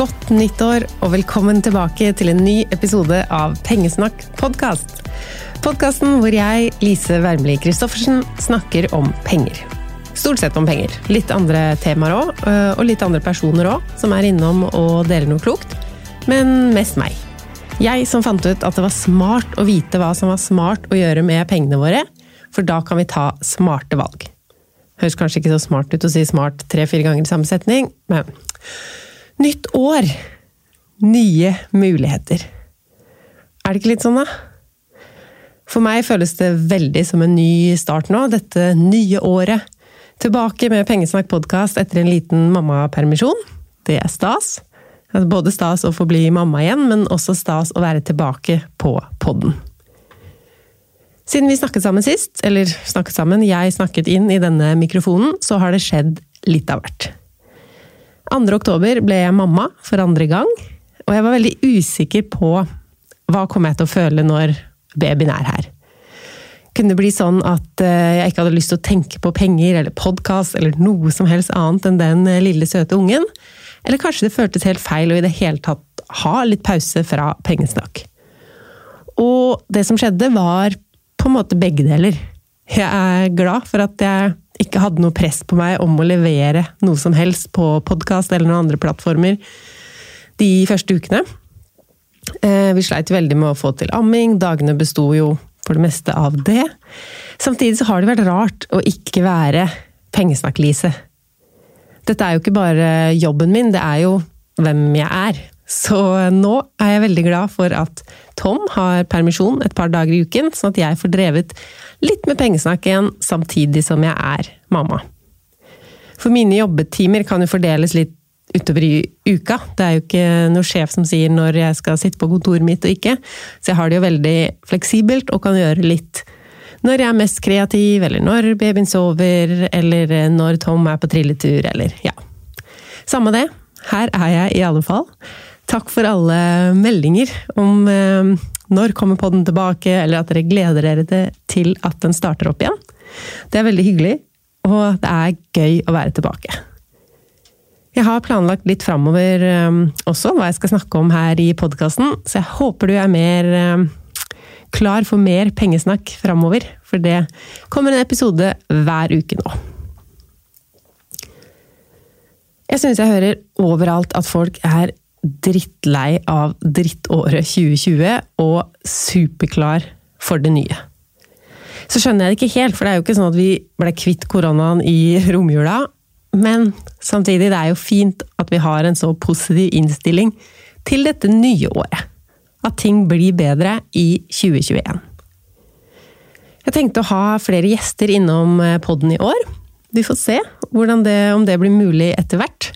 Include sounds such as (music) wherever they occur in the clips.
Godt nyttår og velkommen tilbake til en ny episode av Pengesnakk podkast. Podkasten hvor jeg, Lise Wermli Christoffersen, snakker om penger. Stort sett om penger. Litt andre temaer òg, og litt andre personer òg, som er innom og deler noe klokt. Men mest meg. Jeg som fant ut at det var smart å vite hva som var smart å gjøre med pengene våre, for da kan vi ta smarte valg. Høres kanskje ikke så smart ut å si smart tre-fire ganger i samme setning, men Nytt år! Nye muligheter. Er det ikke litt sånn, da? For meg føles det veldig som en ny start nå, dette nye året. Tilbake med Pengesnakk podkast etter en liten mammapermisjon. Det er stas. Altså, Både stas å få bli mamma igjen, men også stas å være tilbake på podden. Siden vi snakket sammen sist, eller snakket sammen, jeg snakket inn i denne mikrofonen, så har det skjedd litt av hvert. 2. oktober ble jeg mamma for andre gang, og jeg var veldig usikker på hva kom jeg til å føle når babyen er her. Kunne det bli sånn at eh, jeg ikke hadde lyst til å tenke på penger eller podkast eller noe som helst annet enn den eh, lille, søte ungen? Eller kanskje det føltes helt feil å i det hele tatt ha litt pause fra pengesnakk? Og det som skjedde, var på en måte begge deler. Jeg er glad for at jeg ikke hadde noe press på meg om å levere noe som helst på podkast eller noen andre plattformer de første ukene. Eh, Vi sleit veldig med å få til amming, dagene besto jo for det meste av det. Samtidig så har det vært rart å ikke være pengesnakk-Lise. Dette er jo ikke bare jobben min, det er jo hvem jeg er. Så nå er jeg veldig glad for at Tom har permisjon et par dager i uken, sånn at jeg får drevet litt med pengesnakk igjen, samtidig som jeg er mamma. For mine jobbetimer kan jo fordeles litt utover i uka. Det er jo ikke noe sjef som sier når jeg skal sitte på kontoret mitt og ikke. Så jeg har det jo veldig fleksibelt og kan gjøre litt når jeg er mest kreativ, eller når babyen sover, eller når Tom er på trilletur, eller ja. Samme det. Her er jeg i alle fall. Takk for alle meldinger om eh, når kommer podden tilbake, eller at dere gleder dere til- at den starter opp igjen. Det er veldig hyggelig, og det er gøy å være tilbake. Jeg har planlagt litt framover eh, også hva jeg skal snakke om her i podkasten, så jeg håper du er mer eh, klar for mer pengesnakk framover, for det kommer en episode hver uke nå. Jeg synes jeg hører overalt at folk er drittlei av drittåret 2020 og superklar for det nye. så skjønner jeg det ikke helt, for det er jo ikke sånn at vi ble kvitt koronaen i (laughs) romjula. Men samtidig, det er jo fint at vi har en så positiv innstilling til dette nye året. At ting blir bedre i 2021. Jeg tenkte å ha flere gjester innom podden i år. Vi får se det, om det blir mulig etter hvert.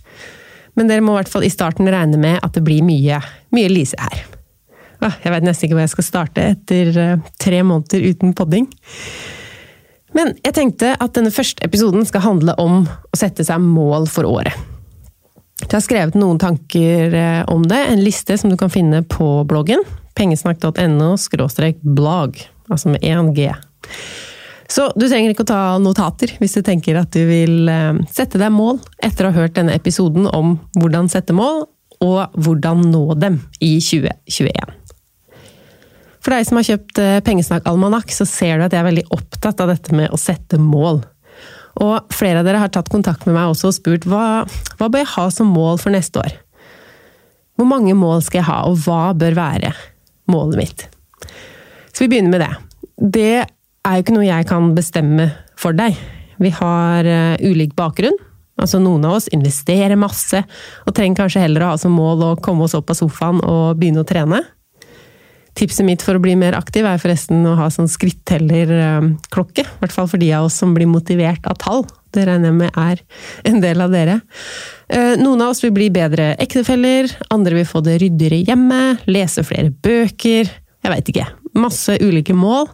Men dere må i hvert fall i starten regne med at det blir mye, mye Lise her. Jeg vet nesten ikke hvor jeg skal starte etter eh, tre måneder uten podding. Men jeg tenkte at denne første episoden skal handle om å sette seg mål for året. Jeg har skrevet noen tanker eh, om det, en liste som du kan finne på bloggen. pengesnakk.no blog, altså med én G. Så du trenger ikke å ta notater hvis du tenker at du vil eh, sette deg mål etter å ha hørt denne episoden om hvordan sette mål, og hvordan nå dem i 2021. For deg som har kjøpt eh, Pengesnakk-almanakk, så ser du at jeg er veldig opptatt av dette med å sette mål. Og flere av dere har tatt kontakt med meg også og spurt hva, hva bør jeg ha som mål for neste år? Hvor mange mål skal jeg ha, og hva bør være målet mitt? Så vi begynner med det. Det er jo ikke noe jeg kan bestemme for deg. Vi har uh, ulik bakgrunn. Altså Noen av oss investerer masse, og trenger kanskje heller å ha som mål å komme oss opp av sofaen og begynne å trene. Tipset mitt for å bli mer aktiv er forresten å ha sånn skrittellerklokke. I hvert fall for de av oss som blir motivert av tall. Det regner jeg med er en del av dere. Eh, noen av oss vil bli bedre ektefeller, andre vil få det ryddigere hjemme, lese flere bøker Jeg veit ikke. Masse ulike mål.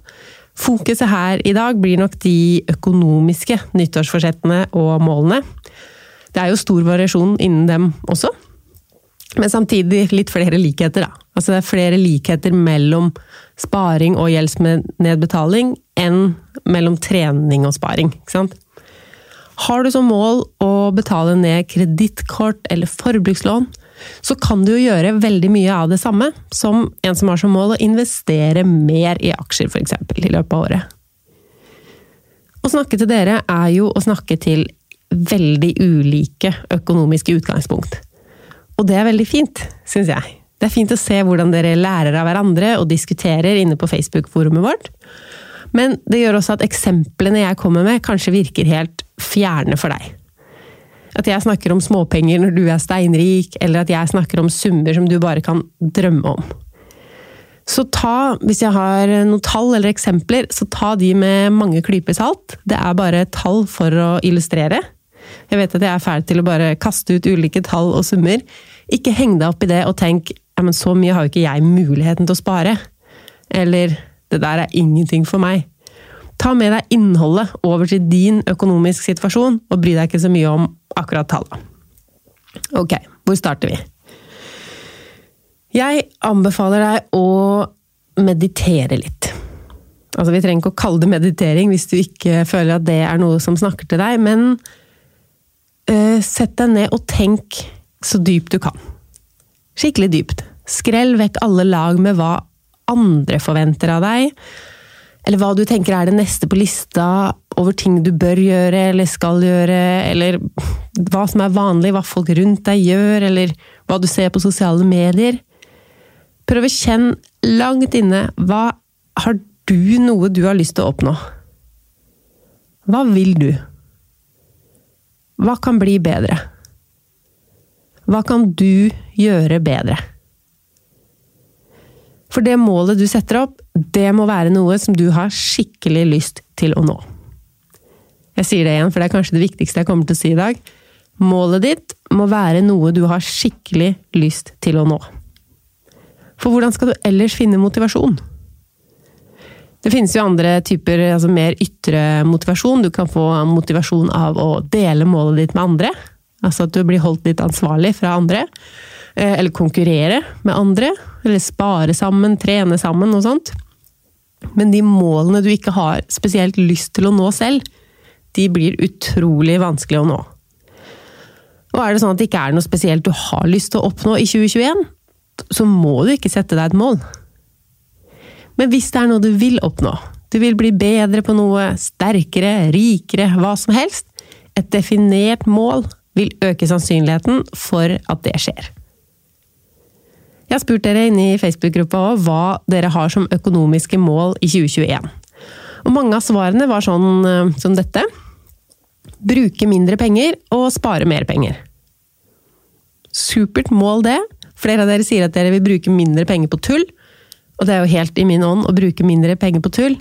Fokuset her i dag blir nok de økonomiske nyttårsforsettene og målene. Det er jo stor variasjon innen dem også. Men samtidig litt flere likheter, da. Altså det er flere likheter mellom sparing og gjeldsnedbetaling enn mellom trening og sparing. ikke sant? Har du som mål å betale ned kredittkort eller forbrukslån, så kan du jo gjøre veldig mye av det samme som en som har som mål å investere mer i aksjer, f.eks. i løpet av året. Å snakke til dere er jo å snakke til veldig ulike økonomiske utgangspunkt. Og det er veldig fint, syns jeg. Det er fint å se hvordan dere lærer av hverandre og diskuterer inne på Facebook-forumet vårt. Men det gjør også at eksemplene jeg kommer med, kanskje virker helt fjerne for deg. At jeg snakker om småpenger når du er steinrik, eller at jeg snakker om summer som du bare kan drømme om. Så ta, hvis jeg har noen tall eller eksempler, så ta de med mange klyper salt. Det er bare tall for å illustrere. Jeg vet at jeg er fæl til å bare kaste ut ulike tall og summer. Ikke heng deg opp i det og tenk ja, men så mye har jo ikke jeg muligheten til å spare. Eller det der er ingenting for meg. Ta med deg innholdet over til din økonomisk situasjon, og bry deg ikke så mye om akkurat tallene. Ok, hvor starter vi? Jeg anbefaler deg å meditere litt. Altså, vi trenger ikke å kalle det meditering hvis du ikke føler at det er noe som snakker til deg, men øh, sett deg ned og tenk så dypt du kan. Skikkelig dypt. Skrell vekk alle lag med hva andre forventer av deg, eller hva du tenker er det neste på lista over ting du bør gjøre eller skal gjøre, eller hva som er vanlig, hva folk rundt deg gjør, eller hva du ser på sosiale medier. Prøv å kjenne langt inne hva har du noe du har lyst til å oppnå? Hva vil du? Hva kan bli bedre? Hva kan du gjøre bedre? For det målet du setter opp, det må være noe som du har skikkelig lyst til å nå. Jeg sier det igjen, for det er kanskje det viktigste jeg kommer til å si i dag. Målet ditt må være noe du har skikkelig lyst til å nå. For hvordan skal du ellers finne motivasjon? Det finnes jo andre typer, altså mer ytre motivasjon. Du kan få motivasjon av å dele målet ditt med andre. Altså at du blir holdt litt ansvarlig fra andre. Eh, eller konkurrere med andre. Eller spare sammen, trene sammen og sånt. Men de målene du ikke har spesielt lyst til å nå selv, de blir utrolig vanskelig å nå. Og er det sånn at det ikke er noe spesielt du har lyst til å oppnå i 2021, så må du ikke sette deg et mål. Men hvis det er noe du vil oppnå, du vil bli bedre på noe, sterkere, rikere, hva som helst, et definert mål vil øke sannsynligheten for at det skjer. Jeg har spurt dere inne i Facebook-gruppa òg hva dere har som økonomiske mål i 2021. Og mange av svarene var sånn eh, som dette. Bruke mindre penger og spare mer penger. Supert mål, det. Flere av dere sier at dere vil bruke mindre penger på tull. Og det er jo helt i min ånd å bruke mindre penger på tull.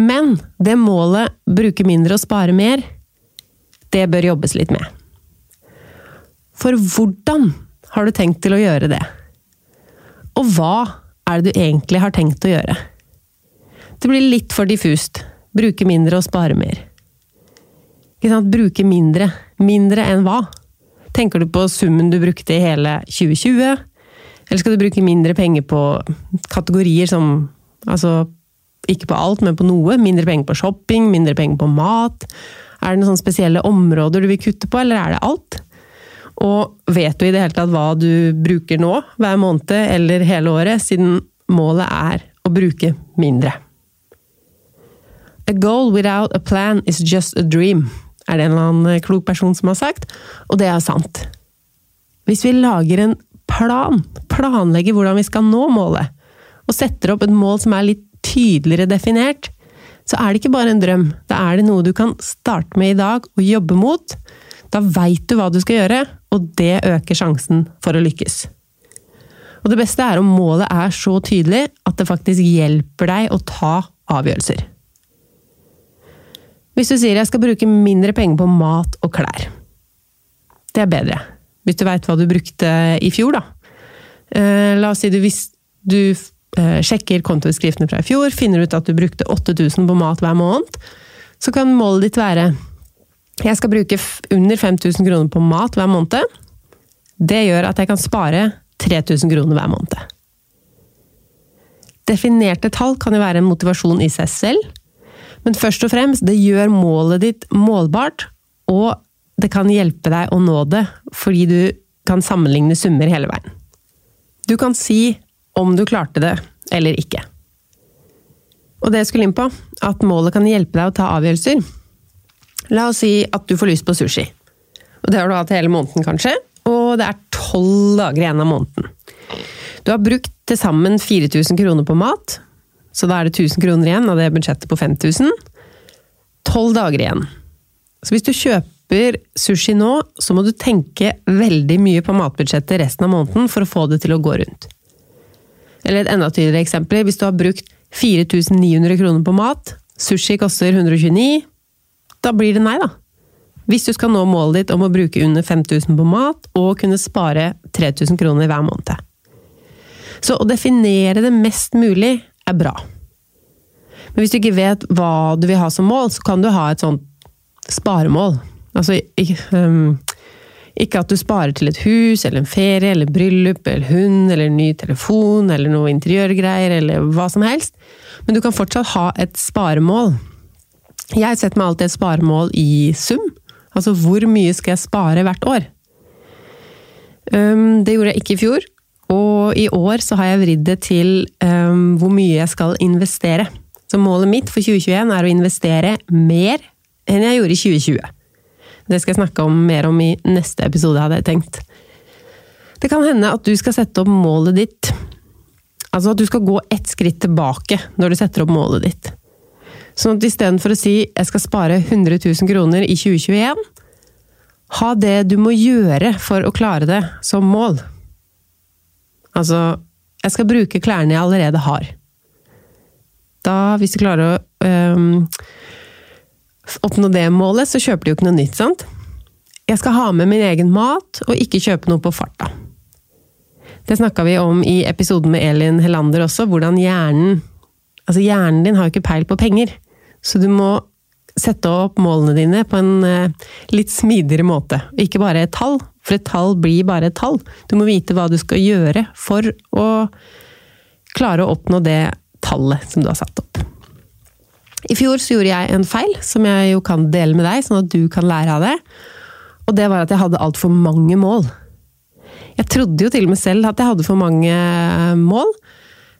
Men det målet, bruke mindre og spare mer, det bør jobbes litt med. For hvordan har du tenkt til å gjøre det? Og hva er det du egentlig har tenkt å gjøre? Det blir litt for diffust. Bruke mindre og spare mer. Ikke sant? Bruke mindre. Mindre enn hva? Tenker du på summen du brukte i hele 2020? Eller skal du bruke mindre penger på kategorier som Altså, ikke på alt, men på noe. Mindre penger på shopping, mindre penger på mat. Er det noen sånne spesielle områder du vil kutte på, eller er det alt? Og vet du i det hele tatt hva du bruker nå, hver måned eller hele året, siden målet er å bruke mindre? A goal without a plan is just a dream, er det en eller annen klok person som har sagt, og det er sant. Hvis vi lager en plan, planlegger hvordan vi skal nå målet, og setter opp et mål som er litt tydeligere definert, så er det ikke bare en drøm, da er det noe du kan starte med i dag og jobbe mot. Da veit du hva du skal gjøre, og det øker sjansen for å lykkes. Og det beste er om målet er så tydelig at det faktisk hjelper deg å ta avgjørelser. Hvis du sier jeg skal bruke mindre penger på mat og klær. Det er bedre. Hvis du veit hva du brukte i fjor, da. Eh, la oss si du, hvis du eh, sjekker kontoutskriftene fra i fjor, finner ut at du brukte 8000 på mat hver måned, så kan målet ditt være jeg skal bruke under 5000 kroner på mat hver måned. Det gjør at jeg kan spare 3000 kroner hver måned. Definerte tall kan jo være en motivasjon i seg selv, men først og fremst, det gjør målet ditt målbart, og det kan hjelpe deg å nå det, fordi du kan sammenligne summer hele veien. Du kan si om du klarte det eller ikke. Og det jeg skulle inn på, at målet kan hjelpe deg å ta avgjørelser. La oss si at du får lyst på sushi. Og det har du hatt hele måneden, kanskje, og det er tolv dager igjen av måneden. Du har brukt til sammen 4000 kroner på mat, så da er det 1000 kroner igjen av det budsjettet på 5000. Tolv dager igjen. Så hvis du kjøper sushi nå, så må du tenke veldig mye på matbudsjettet resten av måneden for å få det til å gå rundt. Eller et enda tydeligere eksempel. Hvis du har brukt 4900 kroner på mat, sushi koster 129, da blir det nei, da. Hvis du skal nå målet ditt om å bruke under 5000 på mat, og kunne spare 3000 kroner hver måned. Så å definere det mest mulig er bra. Men hvis du ikke vet hva du vil ha som mål, så kan du ha et sånt sparemål. Altså ikke, um, at du sparer til et hus, eller en ferie, eller bryllup, eller hund, eller en ny telefon, eller noe interiørgreier, eller hva som helst. Men du kan fortsatt ha et sparemål. Jeg setter meg alltid et sparemål i sum. Altså hvor mye skal jeg spare hvert år? Det gjorde jeg ikke i fjor. Og i år så har jeg vridd det til hvor mye jeg skal investere. Så målet mitt for 2021 er å investere mer enn jeg gjorde i 2020. Det skal jeg snakke om mer om i neste episode, hadde jeg tenkt. Det kan hende at du skal sette opp målet ditt Altså at du skal gå ett skritt tilbake når du setter opp målet ditt. Sånn at istedenfor å si 'jeg skal spare 100 000 kroner i 2021', ha det du må gjøre for å klare det, som mål. Altså, jeg skal bruke klærne jeg allerede har. Da, hvis du klarer å øhm, oppnå det målet, så kjøper du jo ikke noe nytt, sant? Jeg skal ha med min egen mat, og ikke kjøpe noe på farta. Det snakka vi om i episoden med Elin Helander også, hvordan hjernen Altså, hjernen din har jo ikke peil på penger, så du må sette opp målene dine på en uh, litt smidigere måte. Ikke bare et tall, for et tall blir bare et tall. Du må vite hva du skal gjøre for å klare å oppnå det tallet som du har satt opp. I fjor så gjorde jeg en feil, som jeg jo kan dele med deg, sånn at du kan lære av det. Og det var at jeg hadde altfor mange mål. Jeg trodde jo til og med selv at jeg hadde for mange mål,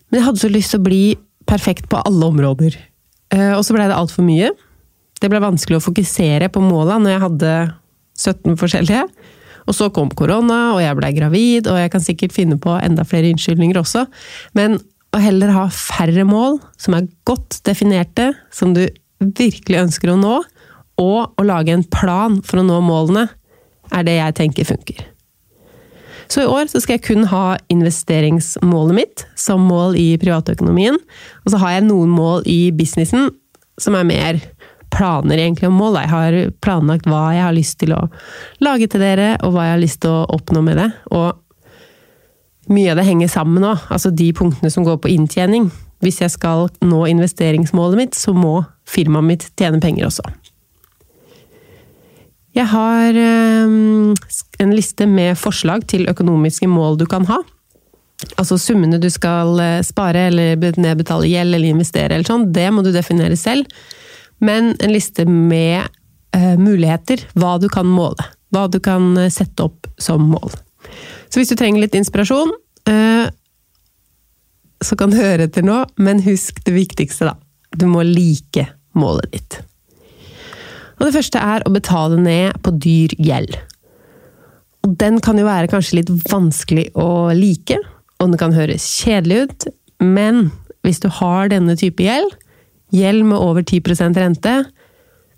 men jeg hadde så lyst til å bli perfekt på alle områder. Eh, og så blei det altfor mye. Det ble vanskelig å fokusere på måla når jeg hadde 17 forskjellige. Og så kom korona, og jeg blei gravid, og jeg kan sikkert finne på enda flere unnskyldninger også. Men å heller ha færre mål som er godt definerte, som du virkelig ønsker å nå, og å lage en plan for å nå målene, er det jeg tenker funker. Så i år så skal jeg kun ha investeringsmålet mitt som mål i privatøkonomien. Og så har jeg noen mål i businessen som er mer planer egentlig om mål. Jeg har planlagt hva jeg har lyst til å lage til dere, og hva jeg har lyst til å oppnå med det. Og mye av det henger sammen nå. Altså de punktene som går på inntjening. Hvis jeg skal nå investeringsmålet mitt, så må firmaet mitt tjene penger også. Jeg har ehm, en liste med forslag til økonomiske mål du kan ha. Altså summene du skal eh, spare, eller nedbetale gjeld eller investere, eller sånn, det må du definere selv. Men en liste med uh, muligheter, hva du kan måle. Hva du kan eh, sette opp som mål. Så hvis du trenger litt inspirasjon, så kan du høre etter nå, men husk det viktigste, da. Du må like målet ditt. Og det første er å betale ned på dyr gjeld. Og den kan jo være kanskje litt vanskelig å like, og den kan høres kjedelig ut, men hvis du har denne type gjeld, gjeld med over 10% rente,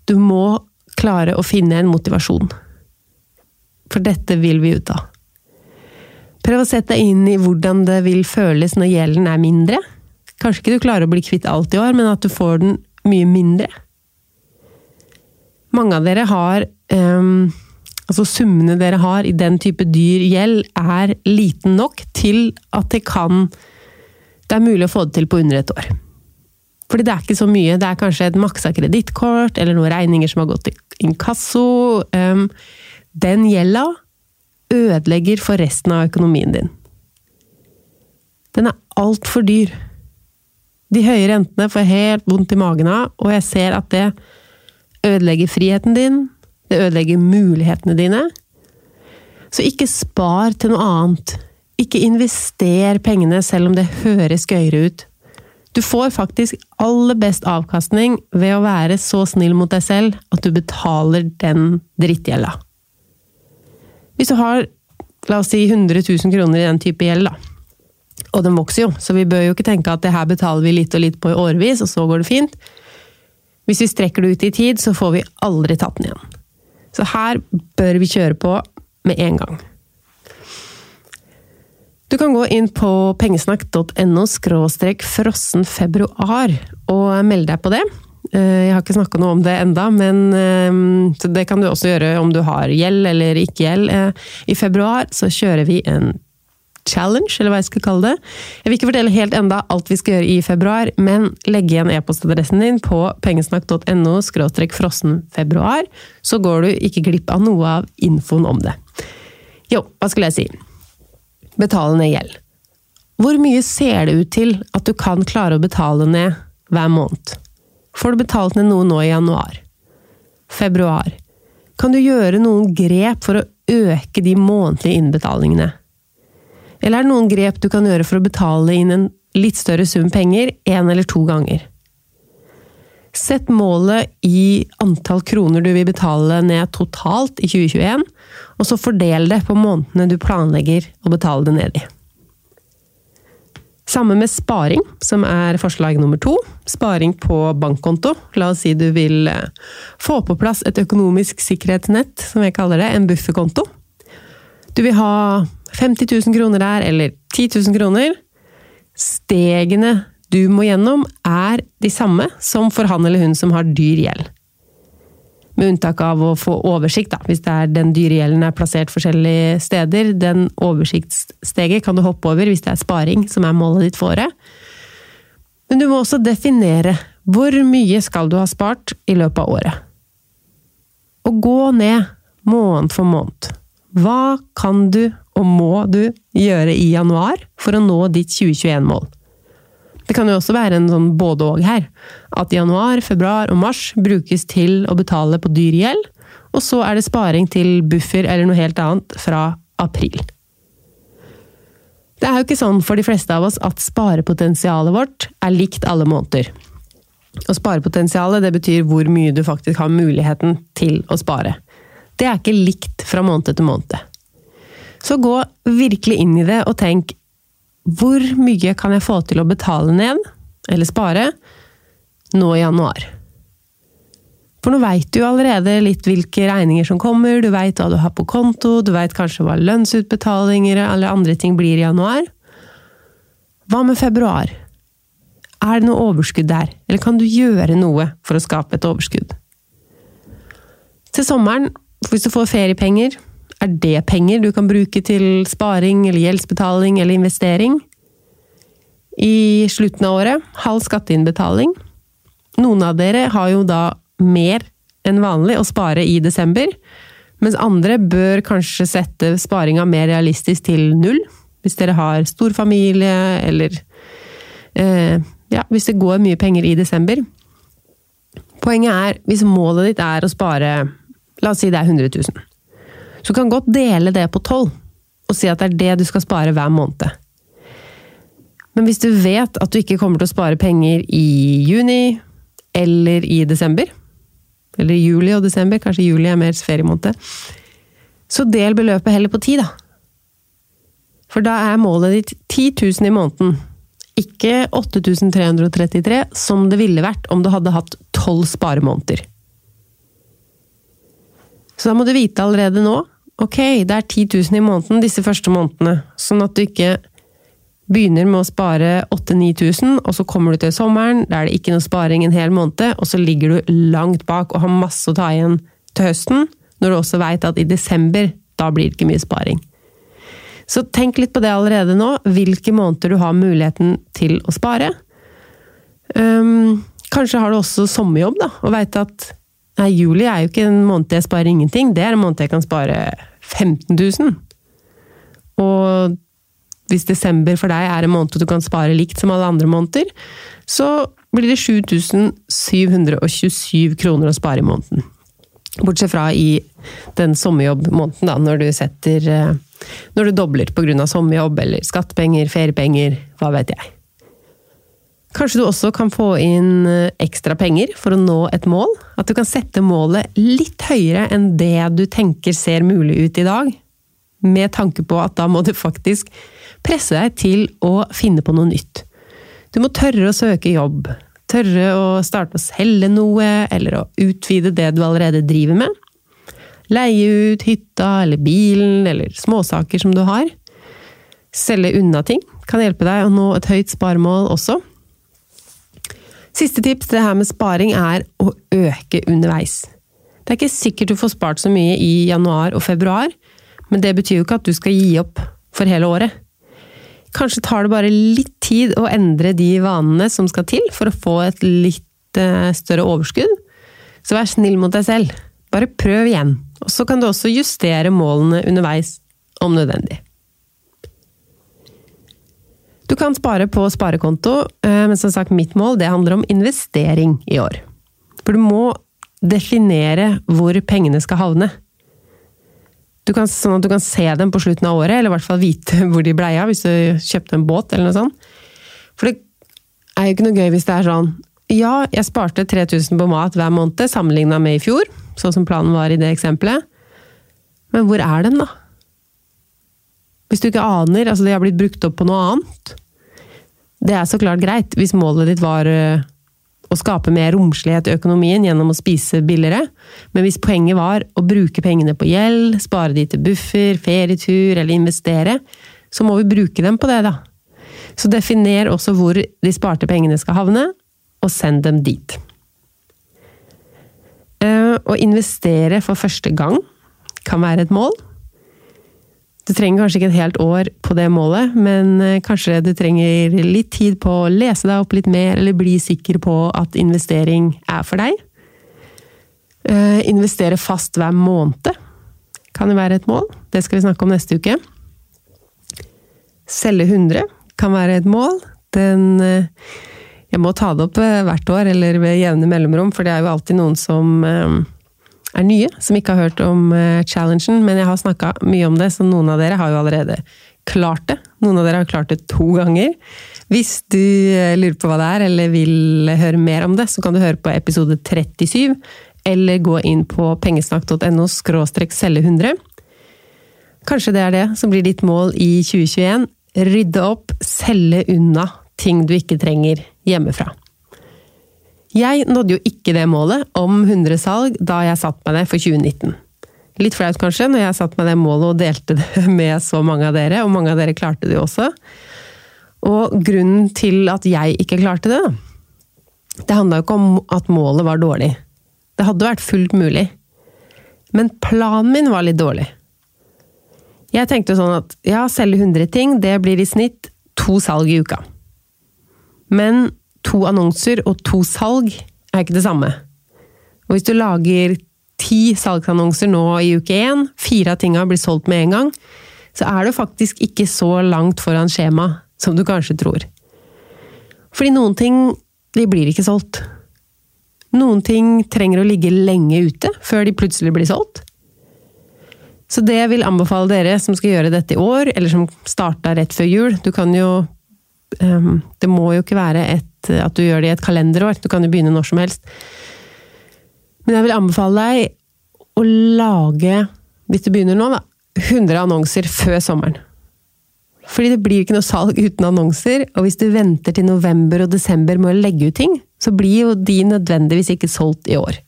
du må klare å finne en motivasjon. For dette vil vi ut av. Prøv å sette deg inn i hvordan det vil føles når gjelden er mindre. Kanskje ikke du klarer å bli kvitt alt i år, men at du får den mye mindre. Mange av dere har um, Altså summene dere har i den type dyr gjeld, er liten nok til at det kan Det er mulig å få det til på under et år. Fordi det er ikke så mye. Det er kanskje et maksa kredittkort, eller noen regninger som har gått til inkasso. Um, den gjelda ødelegger for resten av økonomien din. Den er altfor dyr. De høye rentene får helt vondt i magen av, og jeg ser at det ødelegger friheten din, det ødelegger mulighetene dine. Så ikke spar til noe annet. Ikke invester pengene selv om det høres gøyere ut. Du får faktisk aller best avkastning ved å være så snill mot deg selv at du betaler den drittgjelda. Hvis du har, la oss si, 100 000 kroner i den type gjeld, da. Og den vokser jo, så vi bør jo ikke tenke at det her betaler vi litt og litt på i årevis, og så går det fint. Hvis vi strekker det ut i tid, så får vi aldri tatt den igjen. Så her bør vi kjøre på med en gang. Du kan gå inn på pengesnakk.no frossen februar og melde deg på det. Eh, jeg har ikke snakka noe om det enda, men eh, det kan du også gjøre om du har gjeld eller ikke gjeld. Eh, I februar så kjører vi en challenge, eller hva jeg skal kalle det. Jeg vil ikke fortelle helt enda alt vi skal gjøre i februar, men legg igjen e-postadressen din på pengesnakk.no frossen februar, så går du ikke glipp av noe av infoen om det. Jo, hva skulle jeg si? Betale ned gjeld. Hvor mye ser det ut til at du kan klare å betale ned hver måned? Får du betalt ned noe nå i januar? Februar? Kan du gjøre noen grep for å øke de månedlige innbetalingene? Eller er det noen grep du kan gjøre for å betale inn en litt større sum penger én eller to ganger? Sett målet i antall kroner du vil betale ned totalt i 2021, og så fordel det på månedene du planlegger å betale det ned i. Samme med sparing, som er forslag nummer to. Sparing på bankkonto. La oss si du vil eh, få på plass et økonomisk sikkerhetsnett, som jeg kaller det, en bufferkonto. Du vil ha 50 000 kroner der, eller 10 000 kroner. Stegene du må gjennom, er de samme som for han eller hun som har dyr gjeld. Med unntak av å få oversikt, da, hvis det er den dyre gjelden er plassert forskjellige steder. Den oversiktssteget kan du hoppe over hvis det er sparing som er målet ditt for året. Men du må også definere hvor mye skal du ha spart i løpet av året. Og gå ned måned for måned. Hva kan du og må du gjøre i januar for å nå ditt 2021-mål? Det kan jo også være en sånn både-og her. At januar, februar og mars brukes til å betale på dyr gjeld, og så er det sparing til buffer eller noe helt annet fra april. Det er jo ikke sånn for de fleste av oss at sparepotensialet vårt er likt alle måneder. Og sparepotensialet det betyr hvor mye du faktisk har muligheten til å spare. Det er ikke likt fra måned til måned. Så gå virkelig inn i det og tenk hvor mye kan jeg få til å betale ned, eller spare, nå i januar? For nå veit du allerede litt hvilke regninger som kommer, du veit hva du har på konto, du veit kanskje hva lønnsutbetalinger eller andre ting blir i januar. Hva med februar? Er det noe overskudd der, eller kan du gjøre noe for å skape et overskudd? Til sommeren, hvis du får feriepenger, er det penger du kan bruke til sparing eller gjeldsbetaling eller investering? I slutten av året, halv skatteinnbetaling. Noen av dere har jo da mer enn vanlig å spare i desember, mens andre bør kanskje sette sparinga mer realistisk til null, hvis dere har stor familie, eller eh, ja, hvis det går mye penger i desember. Poenget er, hvis målet ditt er å spare, la oss si det er 100 000, så du kan godt dele det på tolv, og si at det er det du skal spare hver måned. Men hvis du vet at du ikke kommer til å spare penger i juni eller i desember, eller i juli og desember, kanskje juli er mer feriemåned, så del beløpet heller på ti, da. For da er målet ditt 10 000 i måneden, ikke 8333, som det ville vært om du hadde hatt tolv sparemåneder. Så da må du vite allerede nå ok, det er 10 000 i måneden disse første månedene, sånn at du ikke begynner med å spare 8000-9000, og så kommer du til sommeren, da er det ikke noe sparing en hel måned, og så ligger du langt bak og har masse å ta igjen til høsten, når du også veit at i desember, da blir det ikke mye sparing. Så tenk litt på det allerede nå, hvilke måneder du har muligheten til å spare. Um, kanskje har du også sommerjobb, da, og veit at Nei, juli er jo ikke en måned jeg sparer ingenting, det er en måned jeg kan spare 15 000. Og hvis desember for deg er en måned du kan spare likt som alle andre måneder, så blir det 7727 kroner å spare i måneden. Bortsett fra i den sommerjobbmåneden, da, når du setter eh, Når du dobler pga. sommerjobb eller skattepenger, feriepenger, hva vet jeg. Kanskje du også kan få inn eh, ekstra penger for å nå et mål? At du kan sette målet litt høyere enn det du tenker ser mulig ut i dag? Med tanke på at da må du faktisk presse deg til å finne på noe nytt. Du må tørre å søke jobb. Tørre å starte å selge noe, eller å utvide det du allerede driver med. Leie ut hytta eller bilen, eller småsaker som du har. Selge unna ting kan hjelpe deg å nå et høyt sparemål også. Siste tips til det her med sparing er å øke underveis. Det er ikke sikkert du får spart så mye i januar og februar, men det betyr jo ikke at du skal gi opp for hele året. Kanskje tar det bare litt tid å endre de vanene som skal til for å få et litt eh, større overskudd. Så vær snill mot deg selv. Bare prøv igjen. Og så kan du også justere målene underveis, om nødvendig. Du kan spare på sparekonto, eh, men som sagt, mitt mål det handler om investering i år. For du må definere hvor pengene skal havne. Kan, sånn at du kan se dem på slutten av året, eller i hvert fall vite (laughs) hvor de blei av hvis du kjøpte en båt eller noe sånt. For det er jo ikke noe gøy hvis det er sånn Ja, jeg sparte 3000 på mat hver måned sammenligna med i fjor, sånn som planen var i det eksempelet. Men hvor er den, da? Hvis du ikke aner, altså de har blitt brukt opp på noe annet. Det er så klart greit, hvis målet ditt var eh, å skape mer romslighet i økonomien gjennom å spise billigere, men hvis poenget var å bruke pengene på gjeld, spare de til buffer, ferietur eller investere, så må vi bruke dem på det, da. Så definer også hvor de sparte pengene skal havne, og send dem dit. Eh, å investere for første gang kan være et mål. Du trenger kanskje ikke et helt år på det målet, men eh, kanskje du trenger litt tid på å lese deg opp litt mer, eller bli sikker på at investering er for deg. Uh, investere fast hver måned kan jo være et mål. Det skal vi snakke om neste uke. Selge 100 kan være et mål. Den uh, Jeg må ta det opp hvert år, eller ved jevne mellomrom, for det er jo alltid noen som er nye, som ikke har hørt om uh, challengen, men jeg har snakka mye om det, så noen av dere har jo allerede klart det. Noen av dere har klart det to ganger. Hvis du uh, lurer på hva det er, eller vil høre mer om det, så kan du høre på episode 37, eller gå inn på pengesnakk.no skråstrek selge 100. Kanskje det er det som blir ditt mål i 2021. rydde opp, selge unna ting du ikke trenger hjemmefra. Jeg nådde jo ikke det målet om 100 salg da jeg satt meg det for 2019. Litt flaut kanskje, når jeg satt meg det målet og delte det (laughs) med så mange av dere, og mange av dere klarte det jo også. Og grunnen til at jeg ikke klarte det, da, det handla jo ikke om at målet var dårlig. Det hadde vært fullt mulig. Men planen min var litt dårlig. Jeg tenkte sånn at ja, selge 100 ting, det blir i snitt to salg i uka. Men to annonser og to salg er ikke det samme. Og hvis du lager ti salgsannonser nå i uke én, fire av tinga blir solgt med en gang, så er du faktisk ikke så langt foran skjema som du kanskje tror. Fordi noen ting, de blir ikke solgt. Noen ting trenger å ligge lenge ute før de plutselig blir solgt. Så det jeg vil anbefale dere som skal gjøre dette i år, eller som starta rett før jul Du kan jo um, Det må jo ikke være et, at du gjør det i et kalenderår, du kan jo begynne når som helst. Men jeg vil anbefale deg å lage, hvis du begynner nå, da, 100 annonser før sommeren. Fordi det blir ikke noe salg uten annonser, og hvis du venter til november og desember med å legge ut ting, så blir jo de nødvendigvis ikke solgt i år.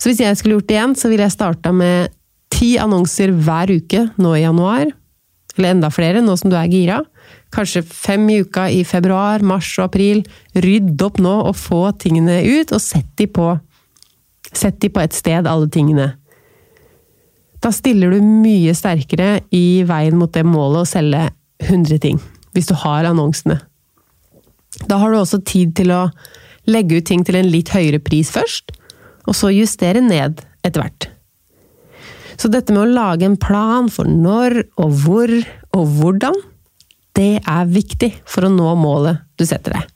Så hvis jeg skulle gjort det igjen, så ville jeg starta med ti annonser hver uke nå i januar. Eller enda flere, nå som du er gira. Kanskje fem i uka i februar, mars og april. Rydd opp nå og få tingene ut, og sett de på, sett de på et sted, alle tingene. Da stiller du mye sterkere i veien mot det målet å selge 100 ting, hvis du har annonsene. Da har du også tid til å legge ut ting til en litt høyere pris først, og så justere ned etter hvert. Så dette med å lage en plan for når og hvor og hvordan, det er viktig for å nå målet du setter deg.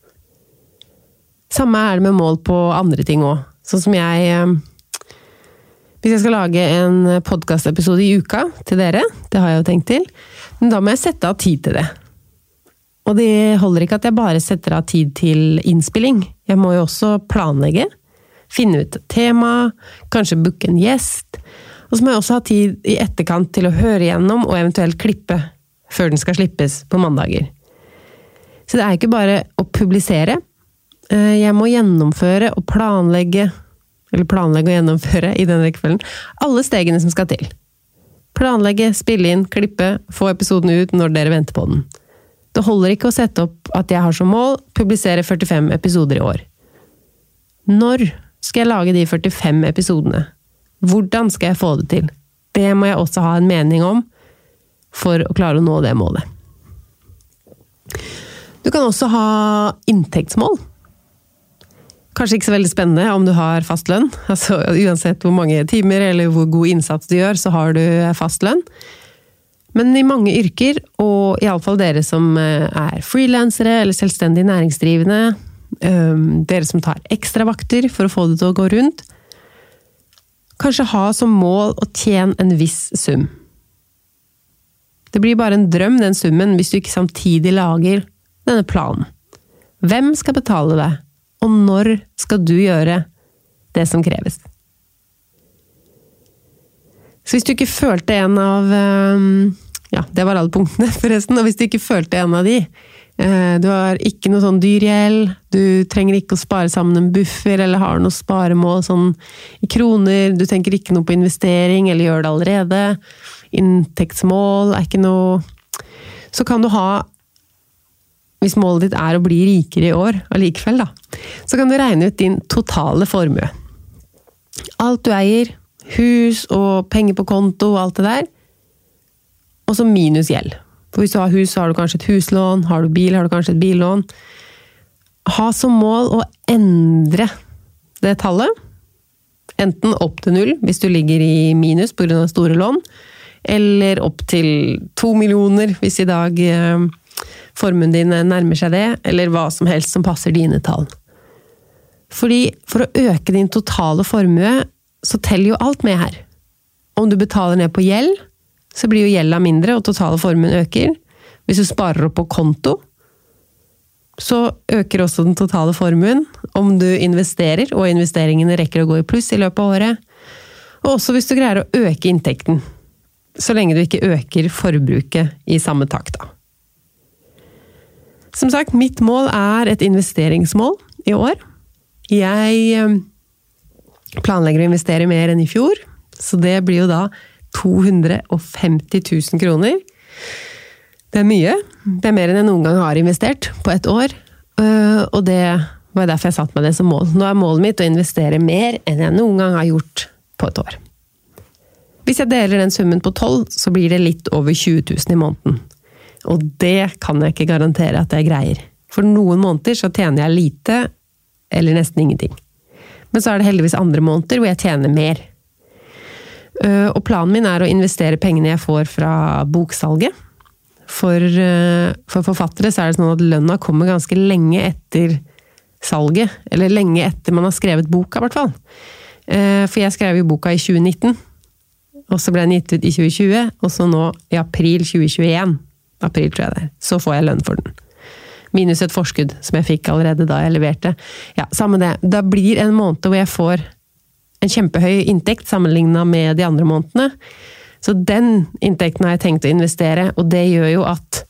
Samme er det med mål på andre ting òg. Sånn som jeg eh, Hvis jeg skal lage en podkastepisode i uka til dere, det har jeg jo tenkt til, men da må jeg sette av tid til det. Og det holder ikke at jeg bare setter av tid til innspilling. Jeg må jo også planlegge. Finne ut tema, kanskje booke en gjest. Og så må jeg også ha tid i etterkant til å høre gjennom og eventuelt klippe før den skal slippes på mandager. Så det er ikke bare å publisere. Eh, jeg må gjennomføre og planlegge, eller planlegge og gjennomføre i den rekkefølgen, alle stegene som skal til. Planlegge, spille inn, klippe, få episoden ut når dere venter på den. Det holder ikke å sette opp at jeg har som mål publisere 45 episoder i år. Når skal jeg lage de 45 episodene? Hvordan skal jeg få det til? Det må jeg også ha en mening om for å klare å nå det målet. Du kan også ha inntektsmål. Kanskje ikke så veldig spennende om du har fast lønn. Altså, uansett hvor mange timer eller hvor god innsats du gjør, så har du fast lønn. Men i mange yrker, og iallfall dere som eh, er frilansere eller selvstendig næringsdrivende, dere som tar ekstravakter for å få det til å gå rundt, kanskje ha som mål å tjene en viss sum. Det blir bare en drøm, den summen, hvis du ikke samtidig lager denne planen. Hvem skal betale deg, og når skal du gjøre det som kreves? Så hvis du ikke følte en av Ja, det var alle punktene, (laughs) forresten. Og hvis du ikke følte en av de Du har ikke noe sånn dyr gjeld, du trenger ikke å spare sammen en buffer eller har noe sparemål sånn i kroner, du tenker ikke noe på investering eller gjør det allerede inntektsmål er ikke noe Så kan du ha Hvis målet ditt er å bli rikere i år allikevel, da, så kan du regne ut din totale formue. Alt du eier, hus og penger på konto og alt det der, og så minus gjeld. For hvis du har hus, så har du kanskje et huslån, har du bil, har du kanskje et billån. Ha som mål å endre det tallet. Enten opp til null hvis du ligger i minus pga. store lån, eller opp til to millioner, hvis i dag eh, formuen din nærmer seg det, eller hva som helst som passer dine tall. Fordi for å øke din totale formue, så teller jo alt med her. Om du betaler ned på gjeld, så blir jo gjelda mindre, og totale formuen øker. Hvis du sparer opp på konto, så øker også den totale formuen. Om du investerer, og investeringene rekker å gå i pluss i løpet av året. Og også hvis du greier å øke inntekten. Så lenge du ikke øker forbruket i samme takt, da. Som sagt, mitt mål er et investeringsmål i år. Jeg eh, planlegger å investere mer enn i fjor, så det blir jo da 250 000 kroner. Det er mye. Det er mer enn jeg noen gang har investert på ett år. Eh, og det var derfor jeg satte meg det som mål. Nå er målet mitt å investere mer enn jeg noen gang har gjort på et år. Hvis jeg deler den summen på tolv, så blir det litt over 20 000 i måneden. Og det kan jeg ikke garantere at jeg greier. For noen måneder så tjener jeg lite, eller nesten ingenting. Men så er det heldigvis andre måneder hvor jeg tjener mer. Eh, og planen min er å investere pengene jeg får fra boksalget. For, eh, for forfattere så er det sånn at lønna kommer ganske lenge etter salget. Eller lenge etter man har skrevet boka, i hvert fall. Eh, for jeg skrev jo boka i 2019. Og så ble den gitt ut i 2020, og så nå i april 2021. April, tror jeg det. Så får jeg lønn for den. Minus et forskudd som jeg fikk allerede da jeg leverte. Ja, samme det. Da blir en måned hvor jeg får en kjempehøy inntekt sammenligna med de andre månedene. Så den inntekten har jeg tenkt å investere, og det gjør jo at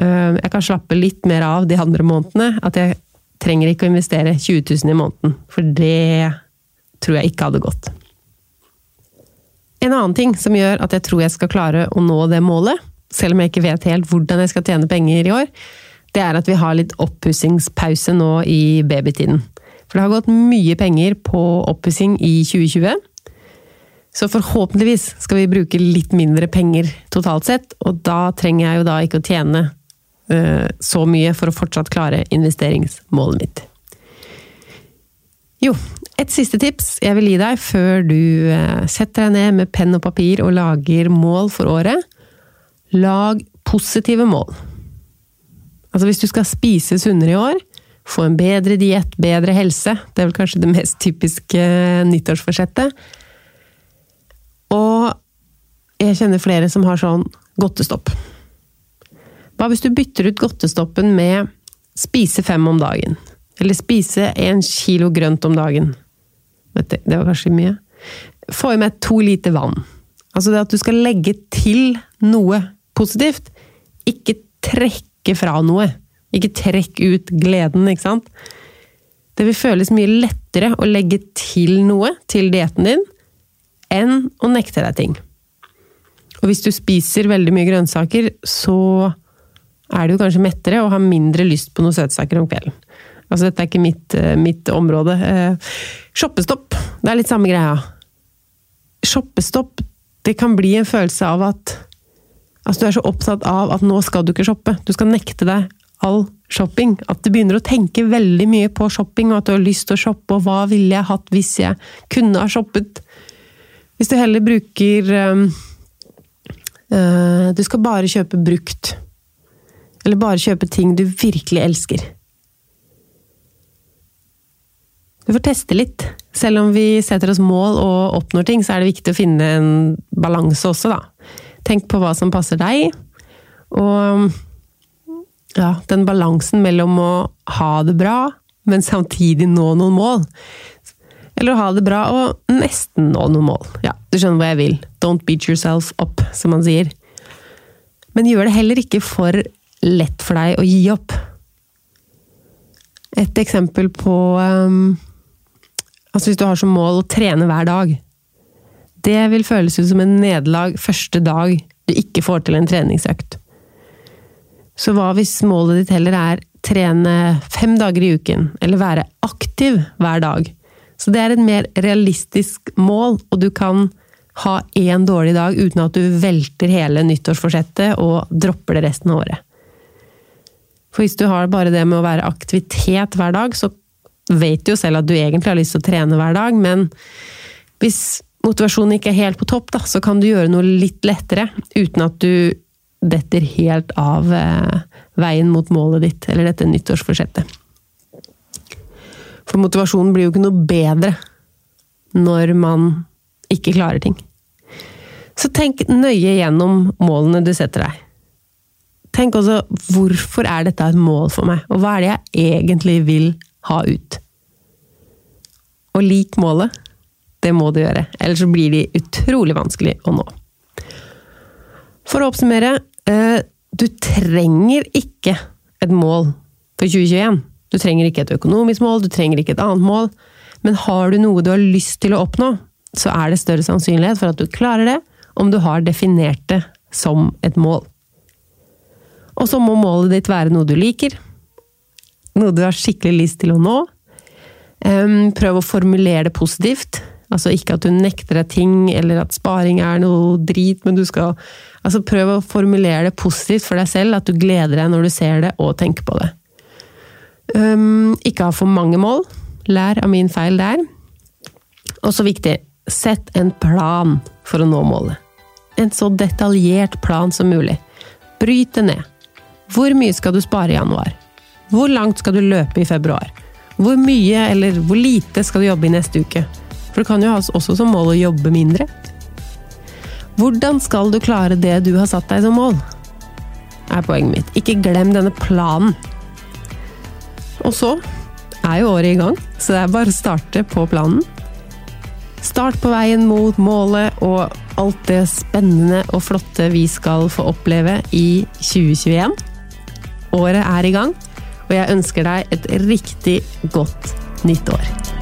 øh, jeg kan slappe litt mer av de andre månedene. At jeg trenger ikke å investere 20 000 i måneden, for det tror jeg ikke hadde gått. En annen ting som gjør at jeg tror jeg skal klare å nå det målet, selv om jeg ikke vet helt hvordan jeg skal tjene penger i år, det er at vi har litt oppussingspause nå i babytiden. For det har gått mye penger på oppussing i 2020. Så forhåpentligvis skal vi bruke litt mindre penger totalt sett, og da trenger jeg jo da ikke å tjene uh, så mye for å fortsatt klare investeringsmålet mitt. Jo, et siste tips jeg vil gi deg før du uh, setter deg ned med penn og papir og lager mål for året. Lag positive mål. Altså hvis du skal spise sunnere i år, få en bedre diett, bedre helse, det er vel kanskje det mest typiske nyttårsforsettet. Og jeg kjenner flere som har sånn godtestopp. Hva hvis du bytter ut godtestoppen med spise fem om dagen? Eller spise en kilo grønt om dagen? Du, det var kanskje mye. Få i meg to liter vann. Altså det at du skal legge til noe positivt. Ikke trekke fra noe. Ikke trekk ut gleden, ikke sant? Det vil føles mye lettere å legge til noe til dietten din, enn å nekte deg ting. Og hvis du spiser veldig mye grønnsaker, så er du kanskje mettere og har mindre lyst på noen søtsaker om kvelden. Altså, dette er ikke mitt, eh, mitt område. Eh, shoppestopp, det er litt samme greia. Shoppestopp, det kan bli en følelse av at Altså, du er så opptatt av at nå skal du ikke shoppe. Du skal nekte deg all shopping. At du begynner å tenke veldig mye på shopping, og at du har lyst til å shoppe, og hva ville jeg hatt hvis jeg kunne ha shoppet? Hvis du heller bruker um, uh, Du skal bare kjøpe brukt. Eller bare kjøpe ting du virkelig elsker. Du får teste litt. Selv om vi setter oss mål og oppnår ting, så er det viktig å finne en balanse også, da. Tenk på hva som passer deg, og ja, den balansen mellom å ha det bra, men samtidig nå noen mål. Eller å ha det bra og nesten nå noen mål. Ja, du skjønner hva jeg vil. Don't beat yourself up, som man sier. Men gjør det heller ikke for lett for deg å gi opp. Et eksempel på um, Altså hvis du har som mål å trene hver dag. Det vil føles ut som en nederlag første dag du ikke får til en treningsøkt. Så hva hvis målet ditt heller er trene fem dager i uken, eller være aktiv hver dag? Så det er et mer realistisk mål, og du kan ha én dårlig dag uten at du velter hele nyttårsforsettet og dropper det resten av året. For hvis du har bare det med å være aktivitet hver dag, så vet du jo selv at du egentlig har lyst til å trene hver dag, men hvis motivasjonen ikke er helt på topp, da, så kan du gjøre noe litt lettere uten at du detter helt av eh, veien mot målet ditt, eller dette nyttårsforsettet. For motivasjonen blir jo ikke noe bedre når man ikke klarer ting. Så tenk nøye gjennom målene du setter deg. Tenk også hvorfor er dette et mål for meg, og hva er det jeg egentlig vil ha ut? Og lik målet. Det må du gjøre, ellers blir de utrolig vanskelig å nå. For å oppsummere, du trenger ikke et mål for 2021. Du trenger ikke et økonomisk mål, du trenger ikke et annet mål. Men har du noe du har lyst til å oppnå, så er det større sannsynlighet for at du klarer det om du har definert det som et mål. Og så må målet ditt være noe du liker, noe du har skikkelig lyst til å nå. Prøv å formulere det positivt. Altså ikke at du nekter deg ting, eller at sparing er noe drit, men du skal Altså prøv å formulere det positivt for deg selv, at du gleder deg når du ser det og tenker på det. Um, ikke ha for mange mål. Lær av min feil der. Og så viktig, sett en plan for å nå målet. En så detaljert plan som mulig. Bryt det ned. Hvor mye skal du spare i januar? Hvor langt skal du løpe i februar? Hvor mye eller hvor lite skal du jobbe i neste uke? For du kan jo ha også som mål å jobbe mindre. Hvordan skal du klare det du har satt deg som mål? er poenget mitt. Ikke glem denne planen. Og så er jo året i gang, så det er bare å starte på planen. Start på veien mot målet og alt det spennende og flotte vi skal få oppleve i 2021. Året er i gang, og jeg ønsker deg et riktig godt nytt år.